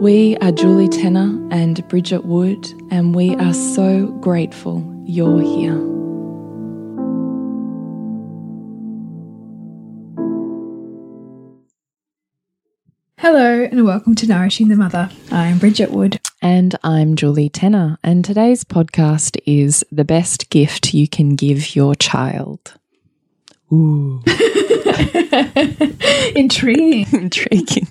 We are Julie Tenner and Bridget Wood, and we are so grateful you're here. Hello, and welcome to Nourishing the Mother. I'm Bridget Wood. And I'm Julie Tenner, and today's podcast is The Best Gift You Can Give Your Child. Ooh. Intriguing. Intriguing.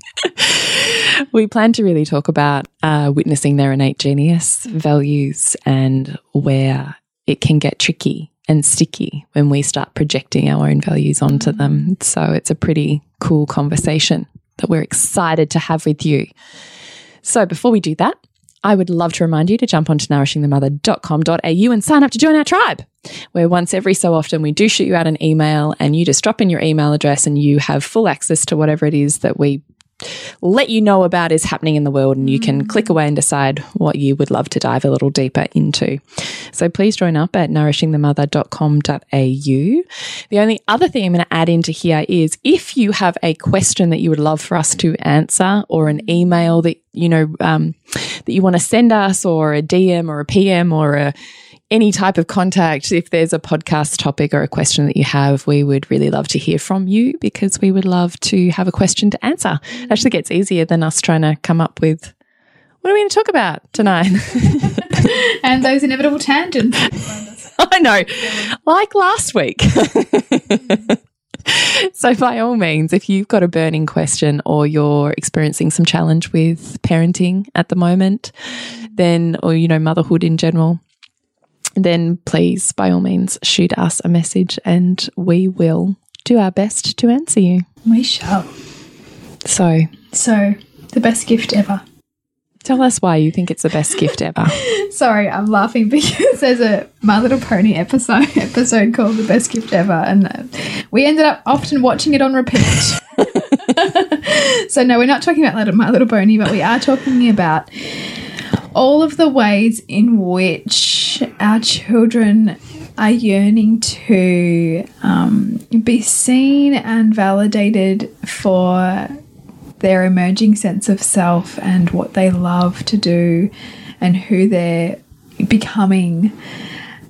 we plan to really talk about uh, witnessing their innate genius, values, and where it can get tricky and sticky when we start projecting our own values onto them. So it's a pretty cool conversation that we're excited to have with you. So before we do that, I would love to remind you to jump onto nourishingthemother.com.au and sign up to join our tribe, where once every so often we do shoot you out an email and you just drop in your email address and you have full access to whatever it is that we let you know about is happening in the world and you can click away and decide what you would love to dive a little deeper into. So please join up at nourishingthemother.com.au. The only other thing I'm going to add into here is if you have a question that you would love for us to answer or an email that you know um, that you want to send us or a DM or a PM or a any type of contact, if there's a podcast topic or a question that you have, we would really love to hear from you because we would love to have a question to answer. It actually gets easier than us trying to come up with what are we going to talk about tonight? and those inevitable tangents. I know, like last week. so, by all means, if you've got a burning question or you're experiencing some challenge with parenting at the moment, then, or, you know, motherhood in general, then please, by all means, shoot us a message and we will do our best to answer you. We shall. So, So, the best gift ever. tell us why you think it's the best gift ever. Sorry, I'm laughing because there's a My Little Pony episode episode called "The Best Gift Ever," and uh, we ended up often watching it on repeat. so no, we're not talking about My Little Pony, but we are talking about all of the ways in which our children are yearning to um, be seen and validated for their emerging sense of self and what they love to do and who they're becoming.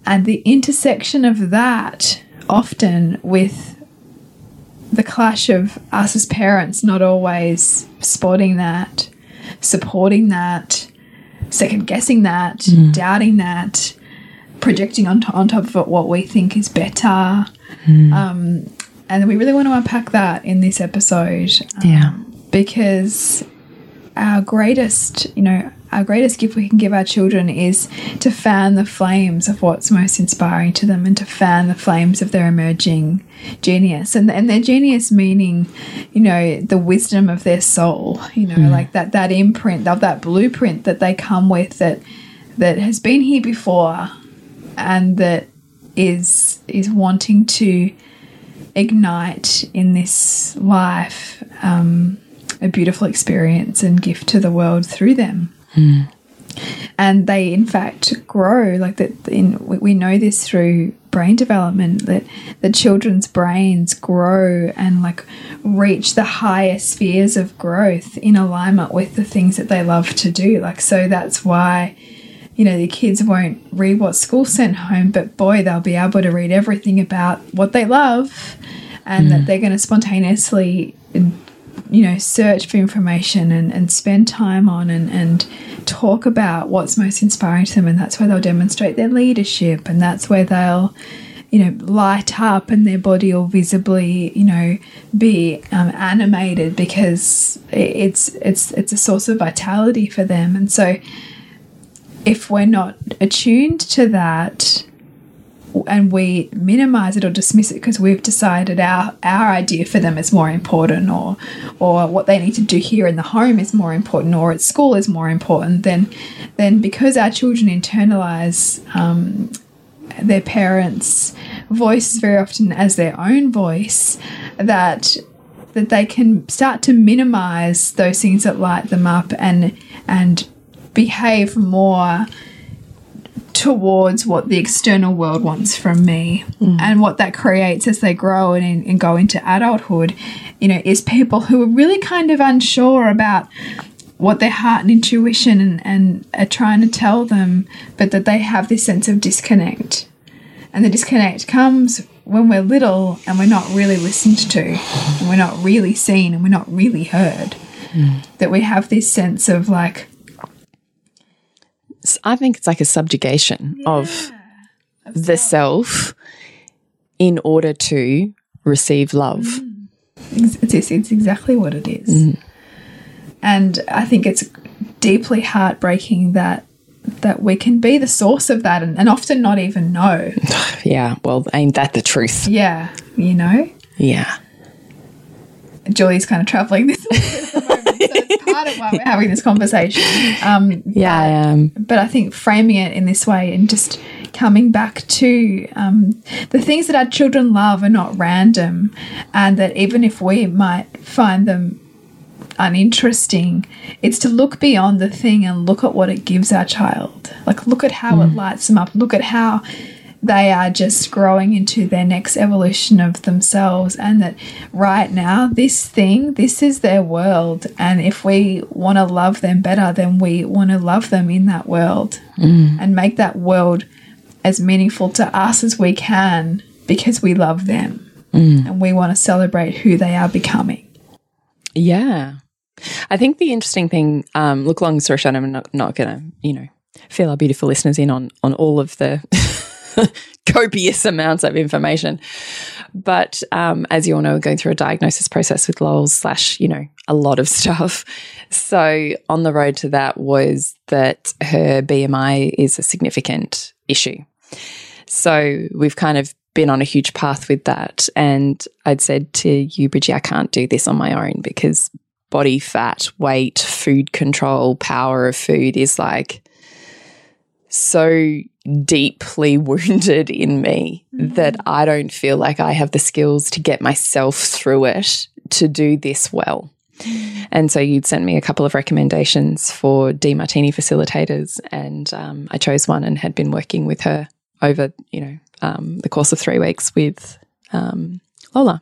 And the intersection of that often with the clash of us as parents not always spotting that, supporting that, second guessing that, doubting that, projecting on, on top of it what we think is better. Hmm. Um, and we really want to unpack that in this episode um, Yeah. because our greatest, you know, our greatest gift we can give our children is to fan the flames of what's most inspiring to them and to fan the flames of their emerging genius. And and their genius meaning, you know, the wisdom of their soul, you know, hmm. like that that imprint of that blueprint that they come with that that has been here before and that is is wanting to ignite in this life um, a beautiful experience and gift to the world through them. and they in fact grow like that in we know this through brain development that the children's brains grow and like reach the higher spheres of growth in alignment with the things that they love to do like so that's why you know the kids won't read what school sent home but boy they'll be able to read everything about what they love and mm. that they're going to spontaneously you know search for information and, and spend time on and, and talk about what's most inspiring to them and that's where they'll demonstrate their leadership and that's where they'll you know light up and their body will visibly you know be um, animated because it's it's it's a source of vitality for them and so if we're not attuned to that and we minimize it or dismiss it because we've decided our our idea for them is more important or or what they need to do here in the home is more important or at school is more important then then because our children internalize um, their parents voice very often as their own voice that that they can start to minimize those things that light them up and and behave more towards what the external world wants from me mm. and what that creates as they grow and, and go into adulthood you know is people who are really kind of unsure about what their heart and intuition and, and are trying to tell them but that they have this sense of disconnect and the disconnect comes when we're little and we're not really listened to and we're not really seen and we're not really heard mm. that we have this sense of like I think it's like a subjugation yeah, of, of, the self. in order to receive love. Mm. It's, it's, it's, exactly what it is. Mm. And I think it's deeply heartbreaking that that we can be the source of that and, and often not even know. yeah, well, ain't that the truth? Yeah, you know? Yeah. Julie's kind of traveling this part of why we're having this conversation. Um, yeah, I am. But I think framing it in this way and just coming back to um, the things that our children love are not random, and that even if we might find them uninteresting, it's to look beyond the thing and look at what it gives our child. Like, look at how mm. it lights them up, look at how they are just growing into their next evolution of themselves and that right now this thing this is their world and if we want to love them better then we want to love them in that world mm. and make that world as meaningful to us as we can because we love them mm. and we want to celebrate who they are becoming yeah i think the interesting thing um, look long story short i'm not, not gonna you know fill our beautiful listeners in on on all of the copious amounts of information. But um, as you all know, going through a diagnosis process with Lola slash, you know, a lot of stuff. So on the road to that was that her BMI is a significant issue. So we've kind of been on a huge path with that. And I'd said to you, Bridgie, I can't do this on my own because body fat, weight, food control, power of food is like so deeply wounded in me mm that I don't feel like I have the skills to get myself through it to do this well. Mm. And so you'd sent me a couple of recommendations for Demartini facilitators, and um, I chose one and had been working with her over, you know, um, the course of three weeks with um, Lola.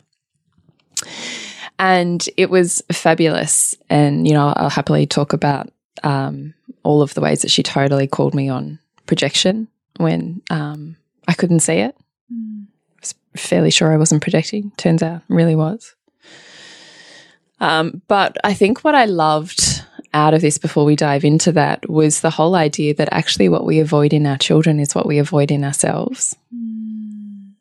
And it was fabulous. And, you know, I'll happily talk about um, all of the ways that she totally called me on projection when um, I couldn't see it. Mm. I was fairly sure I wasn't projecting. Turns out, really was. Um, but I think what I loved out of this before we dive into that was the whole idea that actually what we avoid in our children is what we avoid in ourselves. Mm.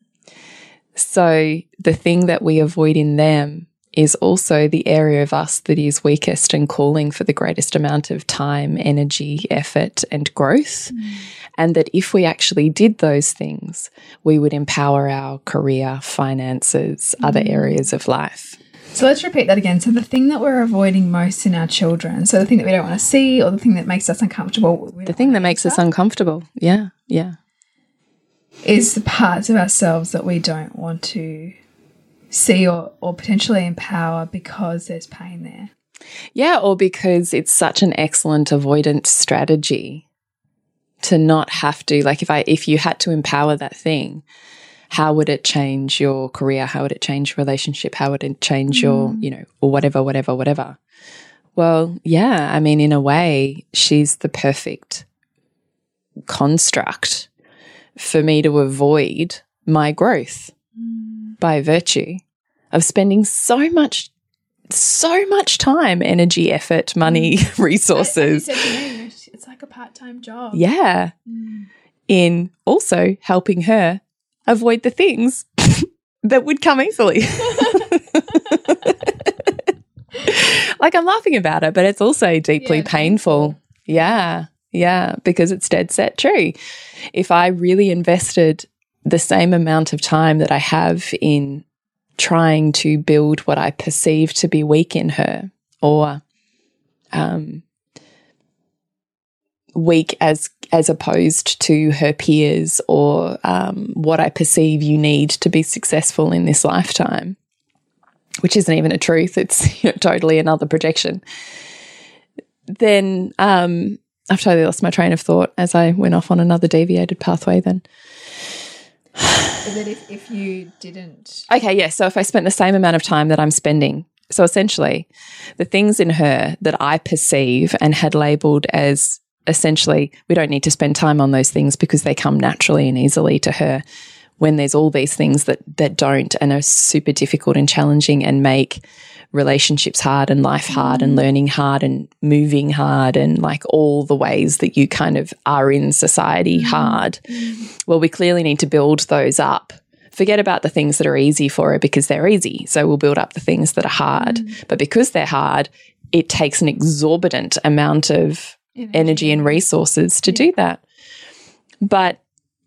So the thing that we avoid in them is also the area of us that is weakest and calling for the greatest amount of time, energy, effort, and growth. Mm. And that if we actually did those things, we would empower our career, finances, mm. other areas of life. So let's repeat that again. So the thing that we're avoiding most in our children, so the thing that we don't want to see or the thing that makes us uncomfortable. The thing that makes us uncomfortable. Yeah. Yeah. Is the parts of ourselves that we don't want to see or, or potentially empower because there's pain there. Yeah, or because it's such an excellent avoidance strategy to not have to like if I if you had to empower that thing, how would it change your career? How would it change your relationship? How would it change mm. your, you know, or whatever, whatever, whatever? Well, yeah, I mean, in a way, she's the perfect construct for me to avoid my growth mm. By virtue of spending so much so much time, energy, effort, money, mm. resources. it's like a part-time job. Yeah. Mm. In also helping her avoid the things that would come easily. like I'm laughing about it, but it's also deeply yeah, painful. Yeah. Yeah. Because it's dead set true. If I really invested the same amount of time that I have in trying to build what I perceive to be weak in her or um, weak as as opposed to her peers or um, what I perceive you need to be successful in this lifetime, which isn't even a truth. It's you know, totally another projection. Then um, I've totally lost my train of thought as I went off on another deviated pathway. Then. That if, if you didn't. Okay, yeah. So if I spent the same amount of time that I'm spending so essentially, the things in her that I perceive and had labeled as essentially, we don't need to spend time on those things because they come naturally and easily to her. When there's all these things that that don't and are super difficult and challenging and make relationships hard and life hard and learning hard and moving hard and like all the ways that you kind of are in society mm. hard. Well, we clearly need to build those up. Forget about the things that are easy for her because they're easy. So we'll build up the things that are hard. Mm. But because they're hard, it takes an exorbitant amount of energy, and resources to do that. But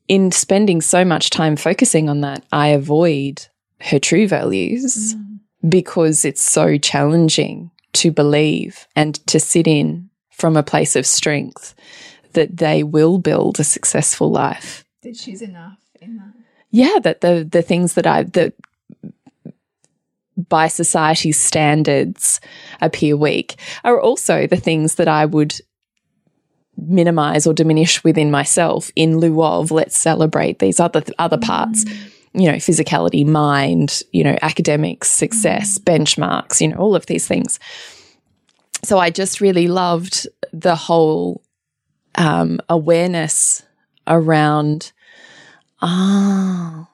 in spending so much time focusing on that, I avoid her true values mm. Because it's so challenging to believe and to sit in from a place of strength that they will build a successful life. That she's enough in that. Yeah, that the the things that I that by society's standards appear weak are also the things that I would minimize or diminish within myself in lieu of let's celebrate these other other parts mm. You know physicality mind you know academics success mm. benchmarks you know all of these things so i just really loved the whole um, awareness around ah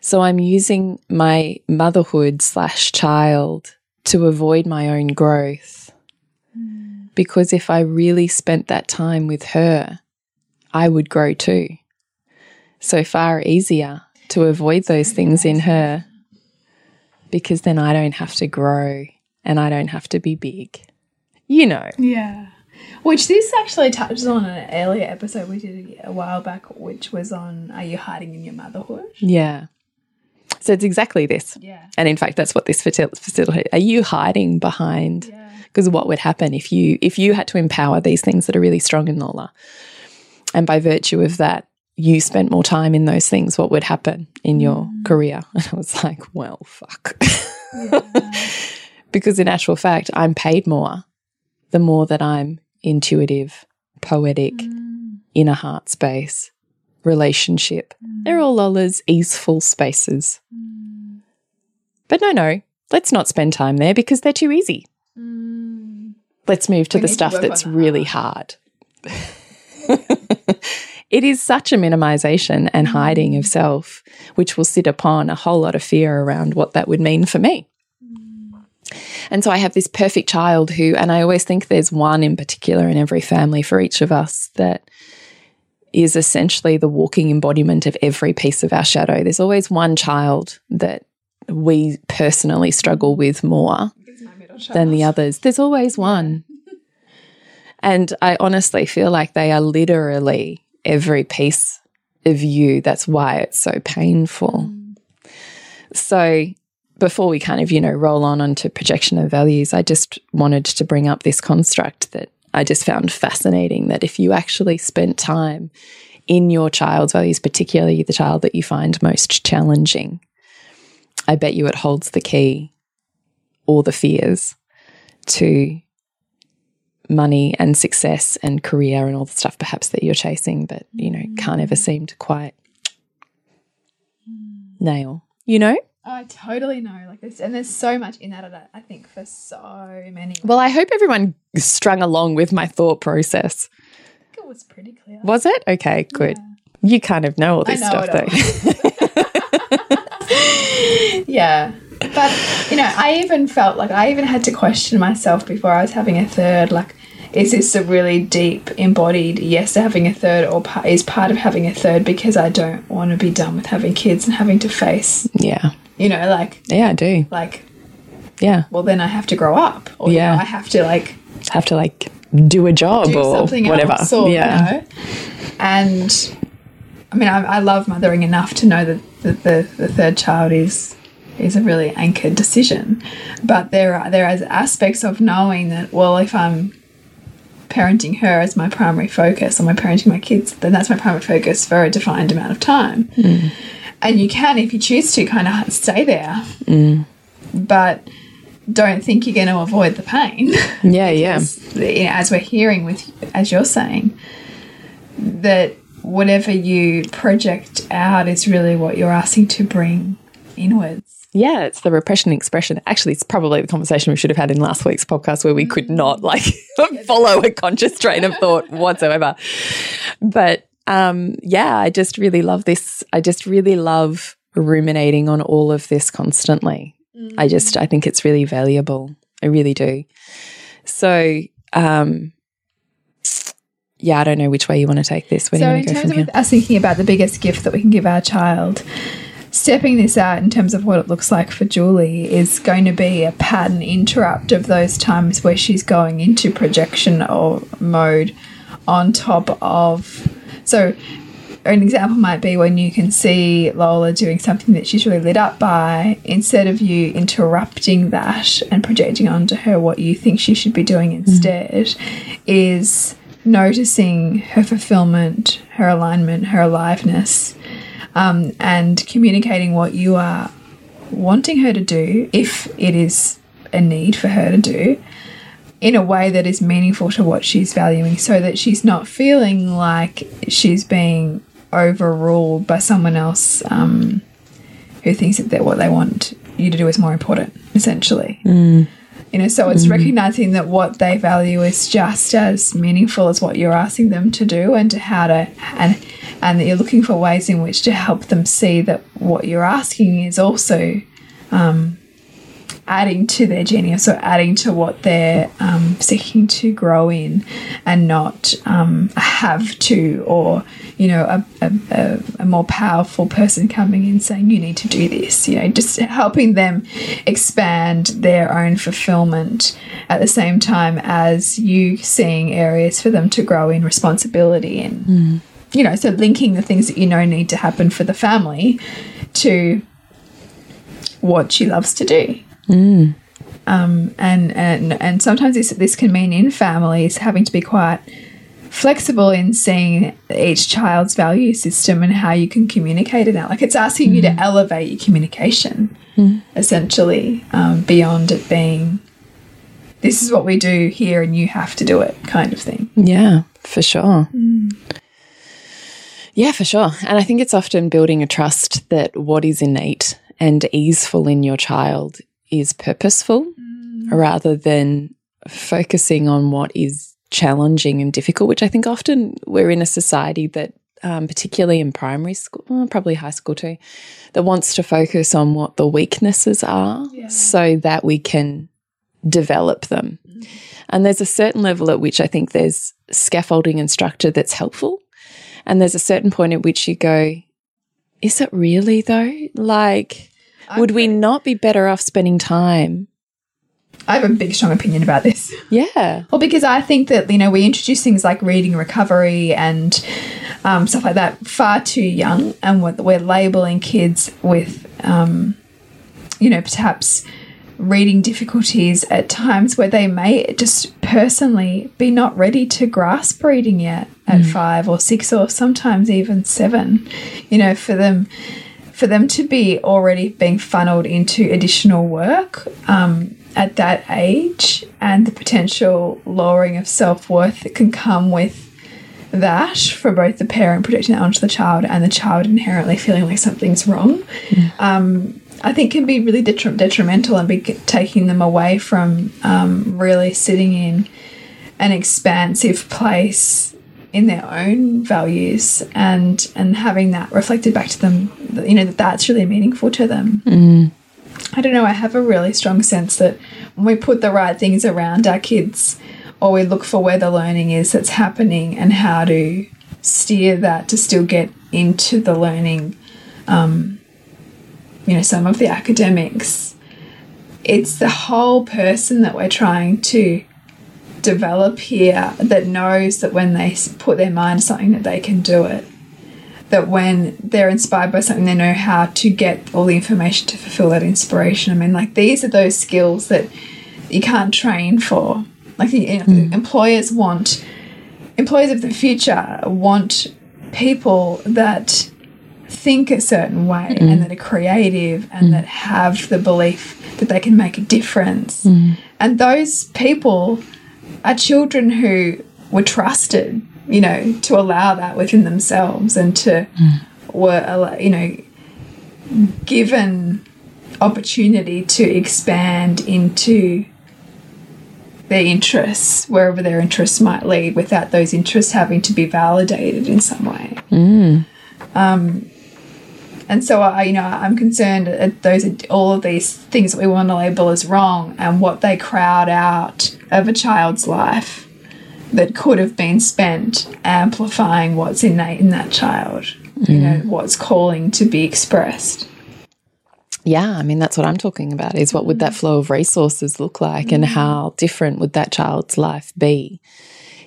so i'm using my motherhood slash child to avoid my own growth mm because if I really spent that time with her, I would grow too. So far easier to avoid those things in her because then I don't have to grow and I don't have to be big. You know. Yeah. Which this actually touches on an earlier episode we did a while back, which was on Are You Hiding in Your Motherhood? Yeah. So it's exactly this. Yeah. And in fact, that's what this facility. Are you hiding behind? Yeah because what would happen if you if you had to empower these things that are really strong in Lola, and by virtue of that, you spent more time in those things, what would happen in your mm. career? And I was like, well, fuck. Yeah. because in actual fact, I'm paid more the more that I'm intuitive, poetic, mm. inner heart space, relationship. Mm. They're all Lola's easeful spaces. Mm. But no, no, let's not spend time there because they're too easy. Mm. Let's move to we the stuff to that's really hard. it is such a minimization and hiding of self, which will sit upon a whole lot of fear around what that would mean for me. And so I have this perfect child who, and I always think there's one in particular in every family for each of us that is essentially the walking embodiment of every piece of our shadow. There's always one child that we personally struggle with more than the others. There's always one. And I honestly feel like they are literally every piece of you. That's why it's so painful. Mm. So, before we kind of, you know, roll on onto projection of values, I just wanted to bring up this construct that I just found fascinating that if you actually spent time in your child's values, particularly the child that you find most challenging, I bet you it holds the key or the fears to money and success and career and all the stuff perhaps that you're chasing, but you know, mm. can't ever seem to quite nail, you know? I totally know. Like this, and there's so much in that. I think for so many. Well, I hope everyone strung along with my thought process. I think it was pretty clear. Was it? Okay, good. You kind of know all this stuff, though. Yeah. But, you know, I even felt like I even had to question myself before I was having a third. Like, is this a really deep, embodied yes to having a third, or pa- is part of having a third because I don't want to be done with having kids and having to face, yeah. you know, like, Yeah, I do. like, Yeah. well, then I have to grow up, or you Yeah. know, I have to like Have to like do a job do or something whatever. or, yeah. you know. And I mean, I, I love mothering enough to know that the, the, the third child is is a really anchored decision, but there are there are aspects of knowing that well, if I'm parenting her as my primary focus, or my parenting my kids, then that's my primary focus for a defined amount of time. Mm. And you can, if you choose to, kind of stay there, mm. but don't think you're going to avoid the pain. Yeah, yeah. you know, as we're hearing with as you're saying that whatever you project out is really what you're asking to bring inwards Yeah, it's the repression expression. Actually, it's probably the conversation we should have had in last week's podcast where we could not like follow a conscious train of thought whatsoever. But um, yeah, I just really love this. I just really love ruminating on all of this constantly. I just, I think it's really valuable. I really do. So, um, yeah, I don't know which way you want to take this. Where so in terms of us thinking about the biggest gift that we can give our child stepping this out in terms of what it looks like for Julie is going to be a pattern interrupt of those times where she's going into projection or mode on top of so an example might be when you can see Lola doing something that she's really lit up by, instead of you interrupting that and projecting onto her what you think she should be doing mm. instead, is noticing her fulfillment, her alignment, her aliveness, um, and communicating what you are wanting her to do, if it is a need for her to do, in a way that is meaningful to what she's valuing so that she's not feeling like she's being overruled by someone else um, who thinks that what they want you to do is more important, essentially. You know, so it's recognizing that what they value is just as meaningful as what you're asking them to do, and to how to and and that you're looking for ways in which to help them see that what you're asking is also adding to their genius or adding to what they're um, seeking to grow in and not um, have to or you know a, a, a, more powerful person coming in saying you need to do this you know just helping them expand their own fulfillment at the same time as you seeing areas for them to grow in responsibility in you know so linking the things that you know need to happen for the family to what she loves to do um, and and and sometimes this this can mean in families having to be quite flexible in seeing each child's value system and how you can communicate it out. Like it's asking you to elevate your communication, essentially, um, beyond it being this is what we do here and you have to do it kind of thing. Yeah, for sure. Yeah, for sure. And I think it's often building a trust that what is innate and easeful in your child is purposeful rather than focusing on what is challenging and difficult, which I think often we're in a society that, um, particularly in primary school, probably high school too, that wants to focus on what the weaknesses are so that we can develop them. And there's a certain level at which I think there's scaffolding and structure that's helpful. And there's a certain point at which you go, is it really though? Like, would we not be better off spending time? I have a big, strong opinion about this. Yeah. Well, because I think that you know we introduce things like reading recovery and um, stuff like that far too young, and we're, we're labeling kids with, um, you know, perhaps reading difficulties at times where they may just personally be not ready to grasp reading yet at five or six or sometimes even seven. You know, for them for them to be already being funneled into additional work um, at that age and the potential lowering of self worth that can come with that for both the parent projecting that onto the child and the child inherently feeling like something's wrong, um, I think can be really detri detrimental and be taking them away from um, really sitting in an expansive place in their own values and and having that reflected back to them you know that that's really meaningful to them Mm. i don't know i have a really strong sense that when we put the right things around our kids or we look for where the learning is that's happening and how to steer that to still get into the learning um, you know some of the academics it's the whole person that we're trying to develop here that knows that when they put their mind to something that they can do it. That when they're inspired by something they know how to get all the information to fulfill that inspiration. I mean like these are those skills that you can't train for. Like you know, mm. employers want employers of the future want people that think a certain way mm. and that are creative and mm. that have the belief that they can make a difference. And those people are children who were trusted, you know, to allow that within themselves and to were, you know, given opportunity to expand into their interests, wherever their interests might lead, without those interests having to be validated in some way. Um, and so I, you know, I'm concerned at those all of these things that we want to label as wrong and what they crowd out of a child's life that could have been spent amplifying what's innate in that child. You mm. know, what's calling to be expressed. Yeah, I mean, that's what I'm talking about is what would that mm. flow of resources look like and mm. how different would that child's life be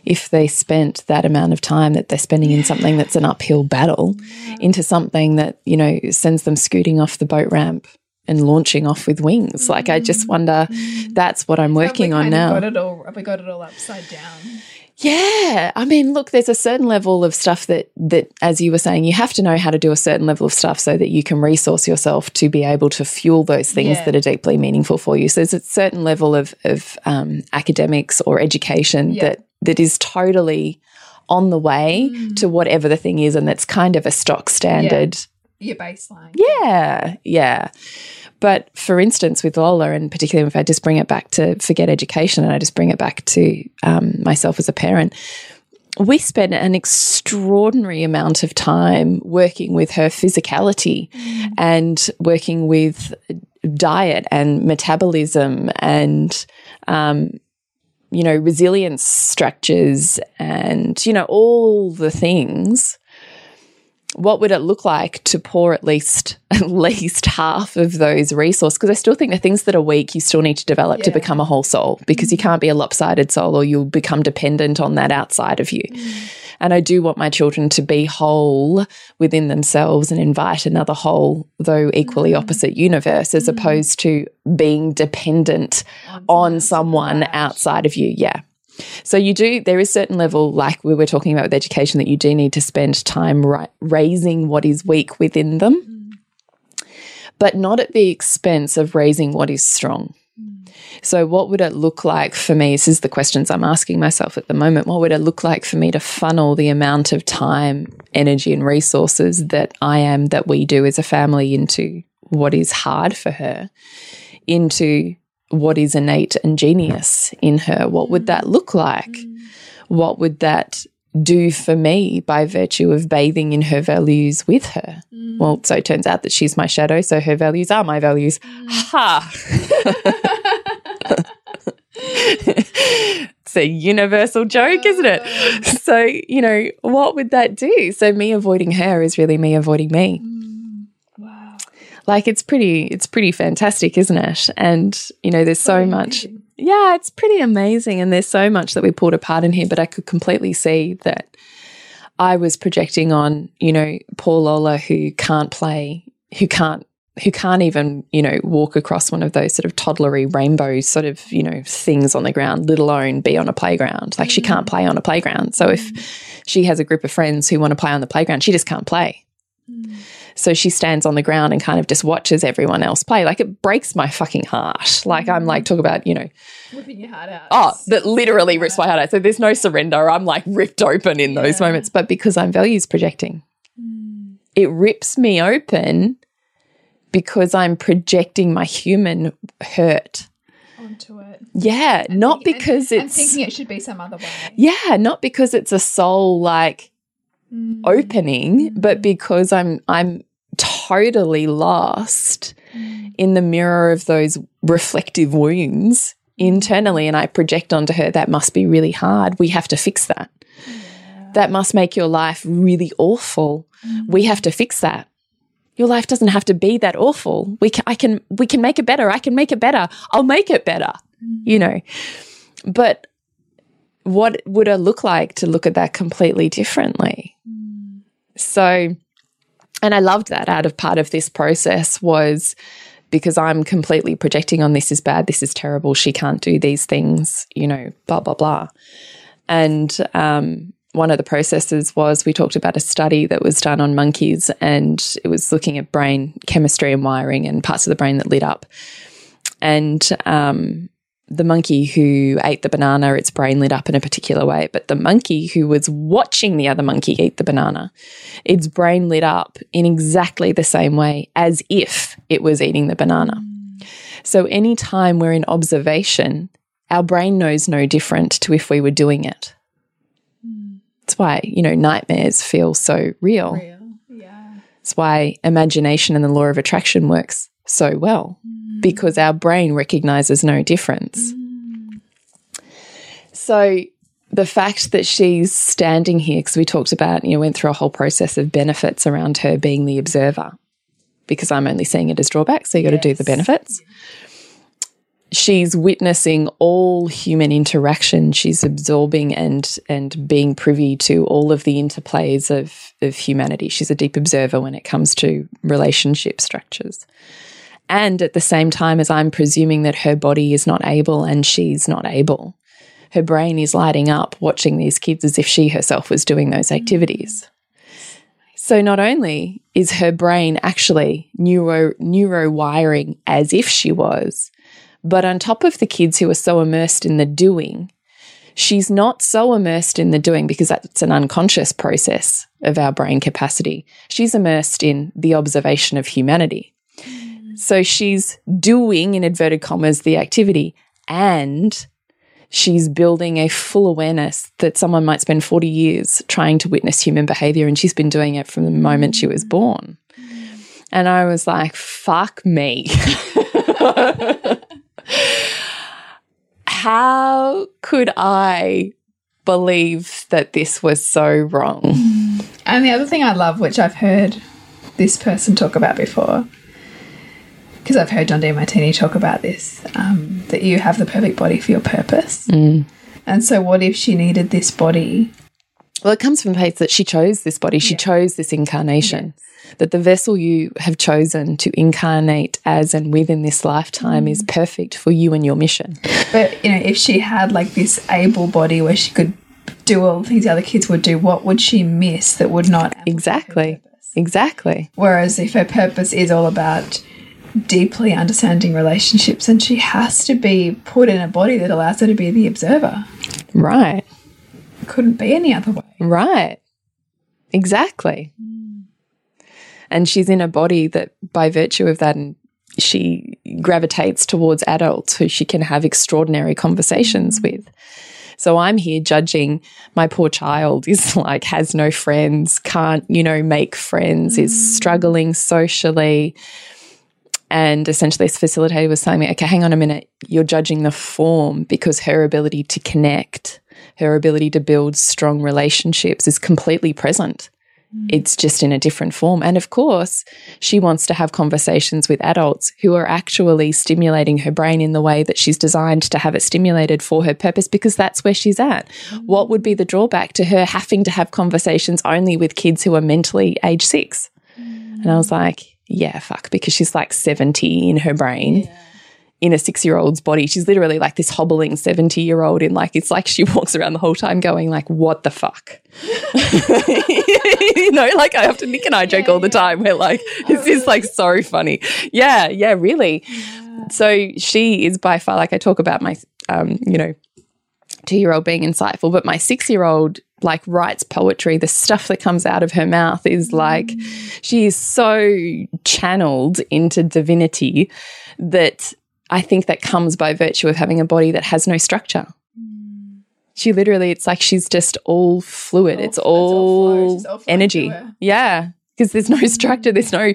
if they spent that amount of time that they're spending in something that's an uphill battle into something that, you know, sends them scooting off the boat ramp and launching off with wings. Like, I just wonder that's what I'm working on now. Got it all, have we got it all upside down? Yeah, I mean, look, there's a certain level of stuff that that, as you were saying, you have to know how to do a certain level of stuff so that you can resource yourself to be able to fuel those things Yeah. that are deeply meaningful for you. So there's a certain level of of um, academics or education Yeah. that that is totally on the way to whatever the thing is, and that's kind of a stock standard. Your baseline. Yeah, yeah. But for instance, with Lola, and particularly if I just bring it back to forget education and I just bring it back to um, myself as a parent, we spent an extraordinary amount of time working with her physicality and working with diet and metabolism and um, you know resilience structures and you know all the things what would it look like to pour at least at least half of those resources? Because i still think the things that are weak you still need to develop to become a whole soul because you mm. can't be a lopsided soul or you'll become dependent on that outside of you. Mm. And i do want my children to be whole within themselves and invite another whole though equally mm. opposite universe as opposed to being dependent on someone outside of you. Yeah so you do there is certain level like we were talking about with education that you do need to spend time ra- raising what is weak within them. Mm-hmm. But not at the expense of raising what is strong. Mm. So what would it look like for me this is the questions i'm asking myself at the moment what would it look like for me to funnel the amount of time energy and resources that i am that we do as a family into what is hard for her into what is innate and genius in her. What would that look like? What would that do for me by virtue of bathing in her values with her? Mm. Well, so it turns out that she's my shadow, so her values are my values. Mm. Ha! it's a universal joke, isn't it? Oh. So, you know, what would that do? So, me avoiding her is really me avoiding me Wow. Like it's pretty it's pretty fantastic isn't it? And you know there's so much yeah it's pretty amazing. And there's so much that we pulled apart in here but i could completely see that i was projecting on you know poor lola who can't play who can't who can't even you know walk across one of those sort of toddlery rainbow sort of you know things on the ground let alone be on a playground. Like she can't mm. play on a playground. So if mm. she has a group of friends who want to play on the playground she just can't play mm. So she stands on the ground and kind of just watches everyone else play. Like it breaks my fucking heart. Like I'm like, talk about, you know, Whipping your heart out. oh, that literally rips my heart out. So there's no surrender. I'm like ripped open in those Yeah. moments. But because I'm values projecting, it rips me open because I'm projecting my human hurt. onto it. Yeah, not Thinking- because and, it's and thinking it should be some other way. yeah, not because it's a soul like Mm. opening, but because I'm I'm totally lost in the mirror of those reflective wounds internally and I project onto her that must be really hard. We have to fix that. That must make your life really awful. We have to fix that. Your life doesn't have to be that awful. We can, I can we can make it better. I can make it better. I'll make it better. You know. But what would it look like to look at that completely differently? So, and I loved that out of part of this process was because I'm completely projecting on this is bad, this is terrible, she can't do these things, you know, blah, blah, blah. And um, one of the processes was we talked about a study that was done on monkeys and it was looking at brain chemistry and wiring and parts of the brain that lit up. And um, the monkey who ate the banana, its brain lit up in a particular way. But the monkey who was watching the other monkey eat the banana, its brain lit up in exactly the same way as if it was eating the banana. So anytime we're in observation, our brain knows no different to if we were doing it. That's why, you know, nightmares feel so real. Real. Yeah. It's why imagination and the law of attraction works so well because our brain recognizes no difference. Mm. So the fact that she's standing here, because we talked about, you know, went through a whole process of benefits around her being the observer, because I'm only seeing it as drawbacks. So you got to do the benefits. She's witnessing all human interaction. She's absorbing and and being privy to all of the interplays of of humanity. She's a deep observer when it comes to relationship structures. And at the same time as I'm presuming that her body is not able and she's not able, her brain is lighting up watching these kids as if she herself was doing those mm. activities. So not only is her brain actually neuro neuro wiring as if she was, but on top of the kids who are so immersed in the doing, she's not so immersed in the doing because that's an unconscious process of our brain capacity. She's immersed in the observation of humanity. So she's doing, in inverted commas, the activity and she's building a full awareness that someone might spend 40 years trying to witness human behavior and she's been doing it from the moment she was born. And I was like, fuck me. How could I believe that this was so wrong? And the other thing I love, which I've heard this person talk about before, because I've heard John Demartini talk about this, um, that you have the perfect body for your purpose. And so, what if she needed this body? Well, it comes from the place that she chose this body, she chose this incarnation. That the vessel you have chosen to incarnate as and within this lifetime is perfect for you and your mission. But you know, if she had like this able body where she could do all the things the other kids would do, what would she miss that would not Exactly. Exactly. Whereas if her purpose is all about deeply understanding relationships, and she has to be put in a body that allows her to be the observer. Right. Couldn't be any other way. Right. Exactly. And she's in a body that, by virtue of that, and she gravitates towards adults who she can have extraordinary conversations mm. with. So I'm here judging my poor child is like, has no friends, can't, you know, make friends, is mm. struggling socially. And essentially, this facilitator was telling me, okay, hang on a minute, you're judging the form because her ability to connect, her ability to build strong relationships is completely present. Mm. It's just in a different form. And of course, she wants to have conversations with adults who are actually stimulating her brain in the way that she's designed to have it stimulated for her purpose because that's where she's at. Mm. What would be the drawback to her having to have conversations only with kids who are mentally age six? Mm. And I was like, yeah, fuck, because she's like 70 in her brain. in a six year old's body. She's literally like this hobbling 70 year old in like, it's like she walks around the whole time going like, what the fuck? you know, like I have to, Nick and I joke all the time. We're like, this is like so funny. Yeah. Yeah, really. So she is by far, like I talk about my, um, you know, two year old being insightful, but my six year old like writes poetry. The stuff that comes out of her mouth is mm. like, she is so channeled into divinity that I think that comes by virtue of having a body that has no structure. Mm. She literally, it's like she's just all fluid. it's all, all. All energy. Yeah. Because there's no mm. structure. There's no,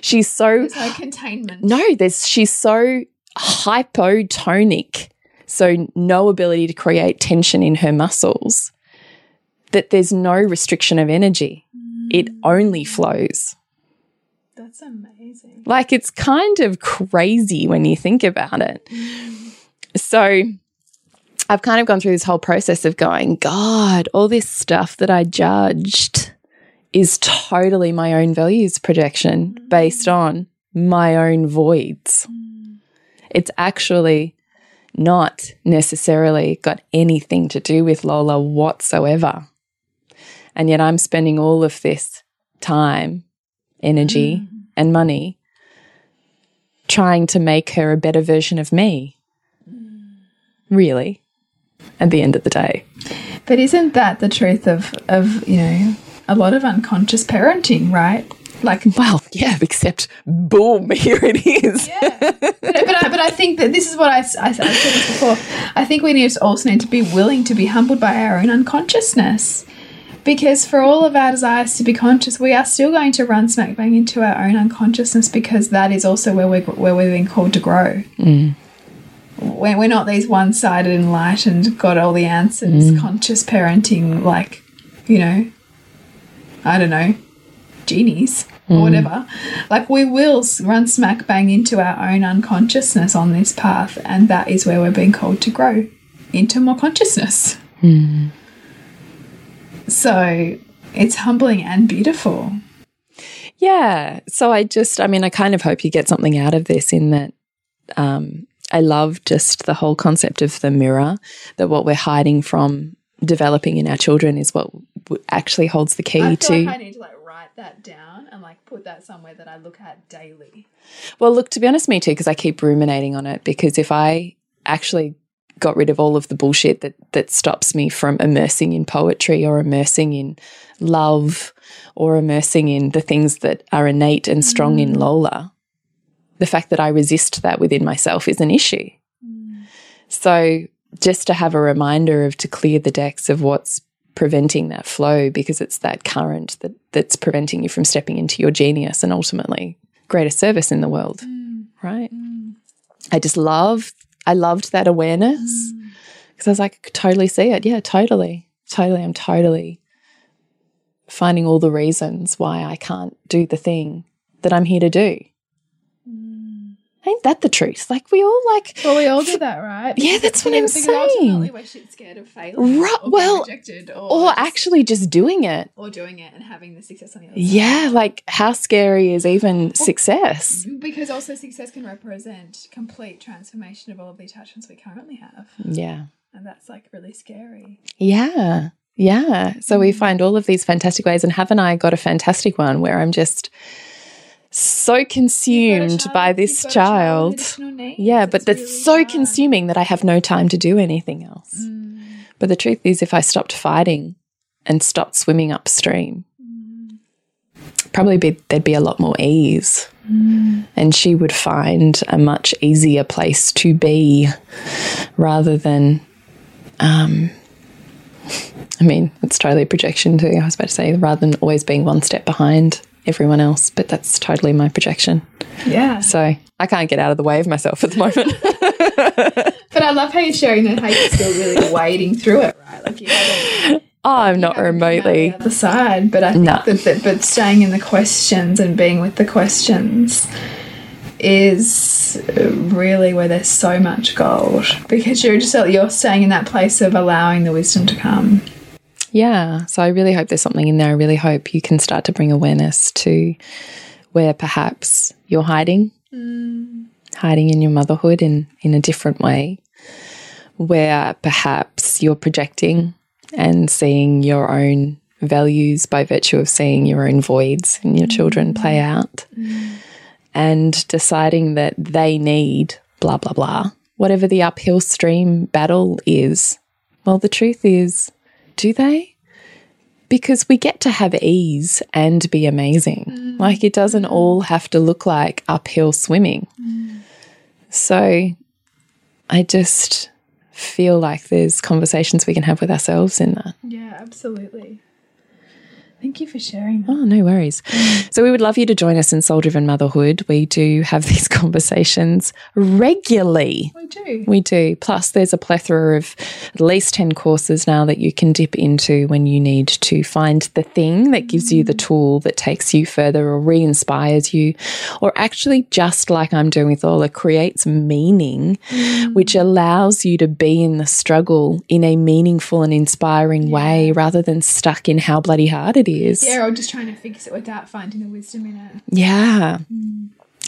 she's so, There's no containment. no, there's, she's so hypotonic. So no ability to create tension in her muscles that there's no restriction of energy. It mm. only flows. That's amazing. Like it's kind of crazy when you think about it. Mm. So I've kind of gone through this whole process of going, God, all this stuff that I judged is totally my own values projection mm. based on my own voids. It's actually not necessarily got anything to do with Lola whatsoever. And yet I'm spending all of this time, energy, mm. and money trying to make her a better version of me. Mm. Really, at the end of the day. But isn't that the truth of of you know a lot of unconscious parenting, right? Like, Well, yeah, except boom, here it is. yeah. but, but I, but I think that this is what I I said this before. I think we need to also need to be willing to be humbled by our own unconsciousness. Because for all of our desires to be conscious, we are still going to run smack bang into our own unconsciousness because that is also where we're, where we're being called to grow. Mm. We're, we're not these one sided, enlightened, got all the answers, mm. conscious parenting, like, you know, I don't know, genies or mm. whatever. Like, we will run smack bang into our own unconsciousness on this path, and that is where we're being called to grow into more consciousness. So it's humbling and beautiful. Yeah. So I just, I mean, I kind of hope you get something out of this in that um, I love just the whole concept of the mirror, that what we're hiding from developing in our children is what w- actually holds the key to. I need to like write that down and like put that somewhere that I look at daily. Well, look, to be honest, me too, because I keep ruminating on it. Because if I actually got rid of all of the bullshit that that stops me from immersing in poetry or immersing in love or immersing in the things that are innate and strong in mm. Lola, the fact that I resist that within myself is an issue. Mm. So just to have a reminder of to clear the decks of what's preventing that flow because it's that current that that's preventing you from stepping into your genius and ultimately greater service in the world. Mm. Right? I just love i loved that awareness. Mm. Because i was like I could totally see it. Yeah totally. Totally i'm totally finding all the reasons why i can't do the thing that i'm here to do ain't that the truth like we all like Well, we all do that, right? Yeah, that's what I'm Because saying. We're shit scared of failing, Right, or well, rejected, or, or just- actually just doing it or doing it and having the success on the other side. yeah like how scary is even success Because also success can represent complete transformation of all of the attachments we currently have, yeah and that's like really scary. Yeah. Yeah. So we mm. find all of these fantastic ways. And haven't I got a fantastic one where I'm just so consumed by this child? Yeah, but that's so consuming that I have no time to do anything else. But the truth is, if I stopped fighting and stopped swimming upstream, probably be, there'd be a lot more ease. And she would find a much easier place to be rather than um, I mean, it's totally a projection too. I was about to say, rather than always being one step behind everyone else, but that's totally my projection. Yeah. So I can't get out of the way of myself at the moment. But I love how you're sharing that how you're still really wading through it, right? Like you haven't oh, I'm not come out remotely. the other side. But I think No. that, that but staying in the questions and being with the questions is really where there's so much gold because you're just you're staying in that place of allowing the wisdom to come. Yeah. So I really hope there's something in there. I really hope you can start to bring awareness to where perhaps you're hiding, mm. hiding in your motherhood in, in a different way, where perhaps you're projecting and seeing your own values by virtue of seeing your own voids in your children play mm. out. Mm. And deciding that they need blah, blah, blah, whatever the uphill stream battle is. Well, the truth is, do they? Because we get to have ease and be amazing. Mm. Like it doesn't mm. all have to look like uphill swimming. Mm. So I just feel like there's conversations we can have with ourselves in that. Yeah, absolutely. Thank you for sharing. Oh, no worries. So, we would love you to join us in Soul Driven Motherhood. We do have these conversations regularly. We do. We do. Plus, there's a plethora of at least 10 courses now that you can dip into when you need to find the thing that gives you the mm. tool that takes you further or re inspires you, or actually, just like I'm doing with Lola, creates meaning, mm. which allows you to be in the struggle in a meaningful and inspiring way rather than stuck in how bloody hard it is. Yeah, or just trying to fix it without finding the wisdom in it. Yeah.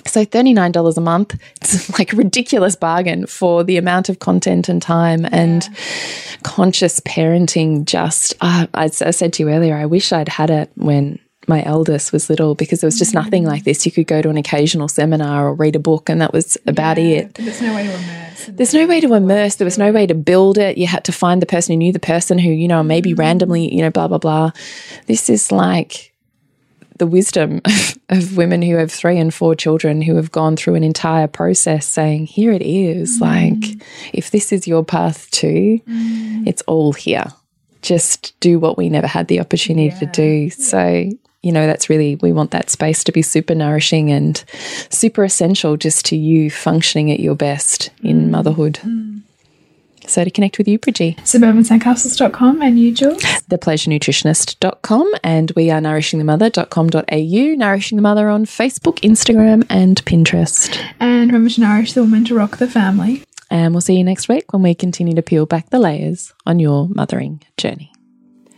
So $39 a month, it's like a ridiculous bargain for the amount of content and time and conscious parenting. Just, uh, as I said to you earlier, I wish I'd had it when my eldest was little because there was just nothing like this. You could go to an occasional seminar or read a book, and that was about Yeah, it. There's no way to immerse. There's no way to immerse. There was no way to build it. You had to find the person who knew the person who, you know, maybe mm. randomly, you know, blah, blah, blah. This is like the wisdom of women who have three and four children who have gone through an entire process saying, here it is. Mm. Like, if this is your path too, mm. it's all here. Just do what we never had the opportunity to do. So, you know, that's really, we want that space to be super nourishing and super essential just to you functioning at your best in mm. motherhood. Mm. So, to connect with you, Bridgie, Suburbansandcastles.com and you, Jules. thepleasurenutritionist.com and we are nourishingthemother.com.au, Nourishing the Mother on Facebook, Instagram, and Pinterest. And remember to nourish the woman to rock the family. And we'll see you next week when we continue to peel back the layers on your mothering journey.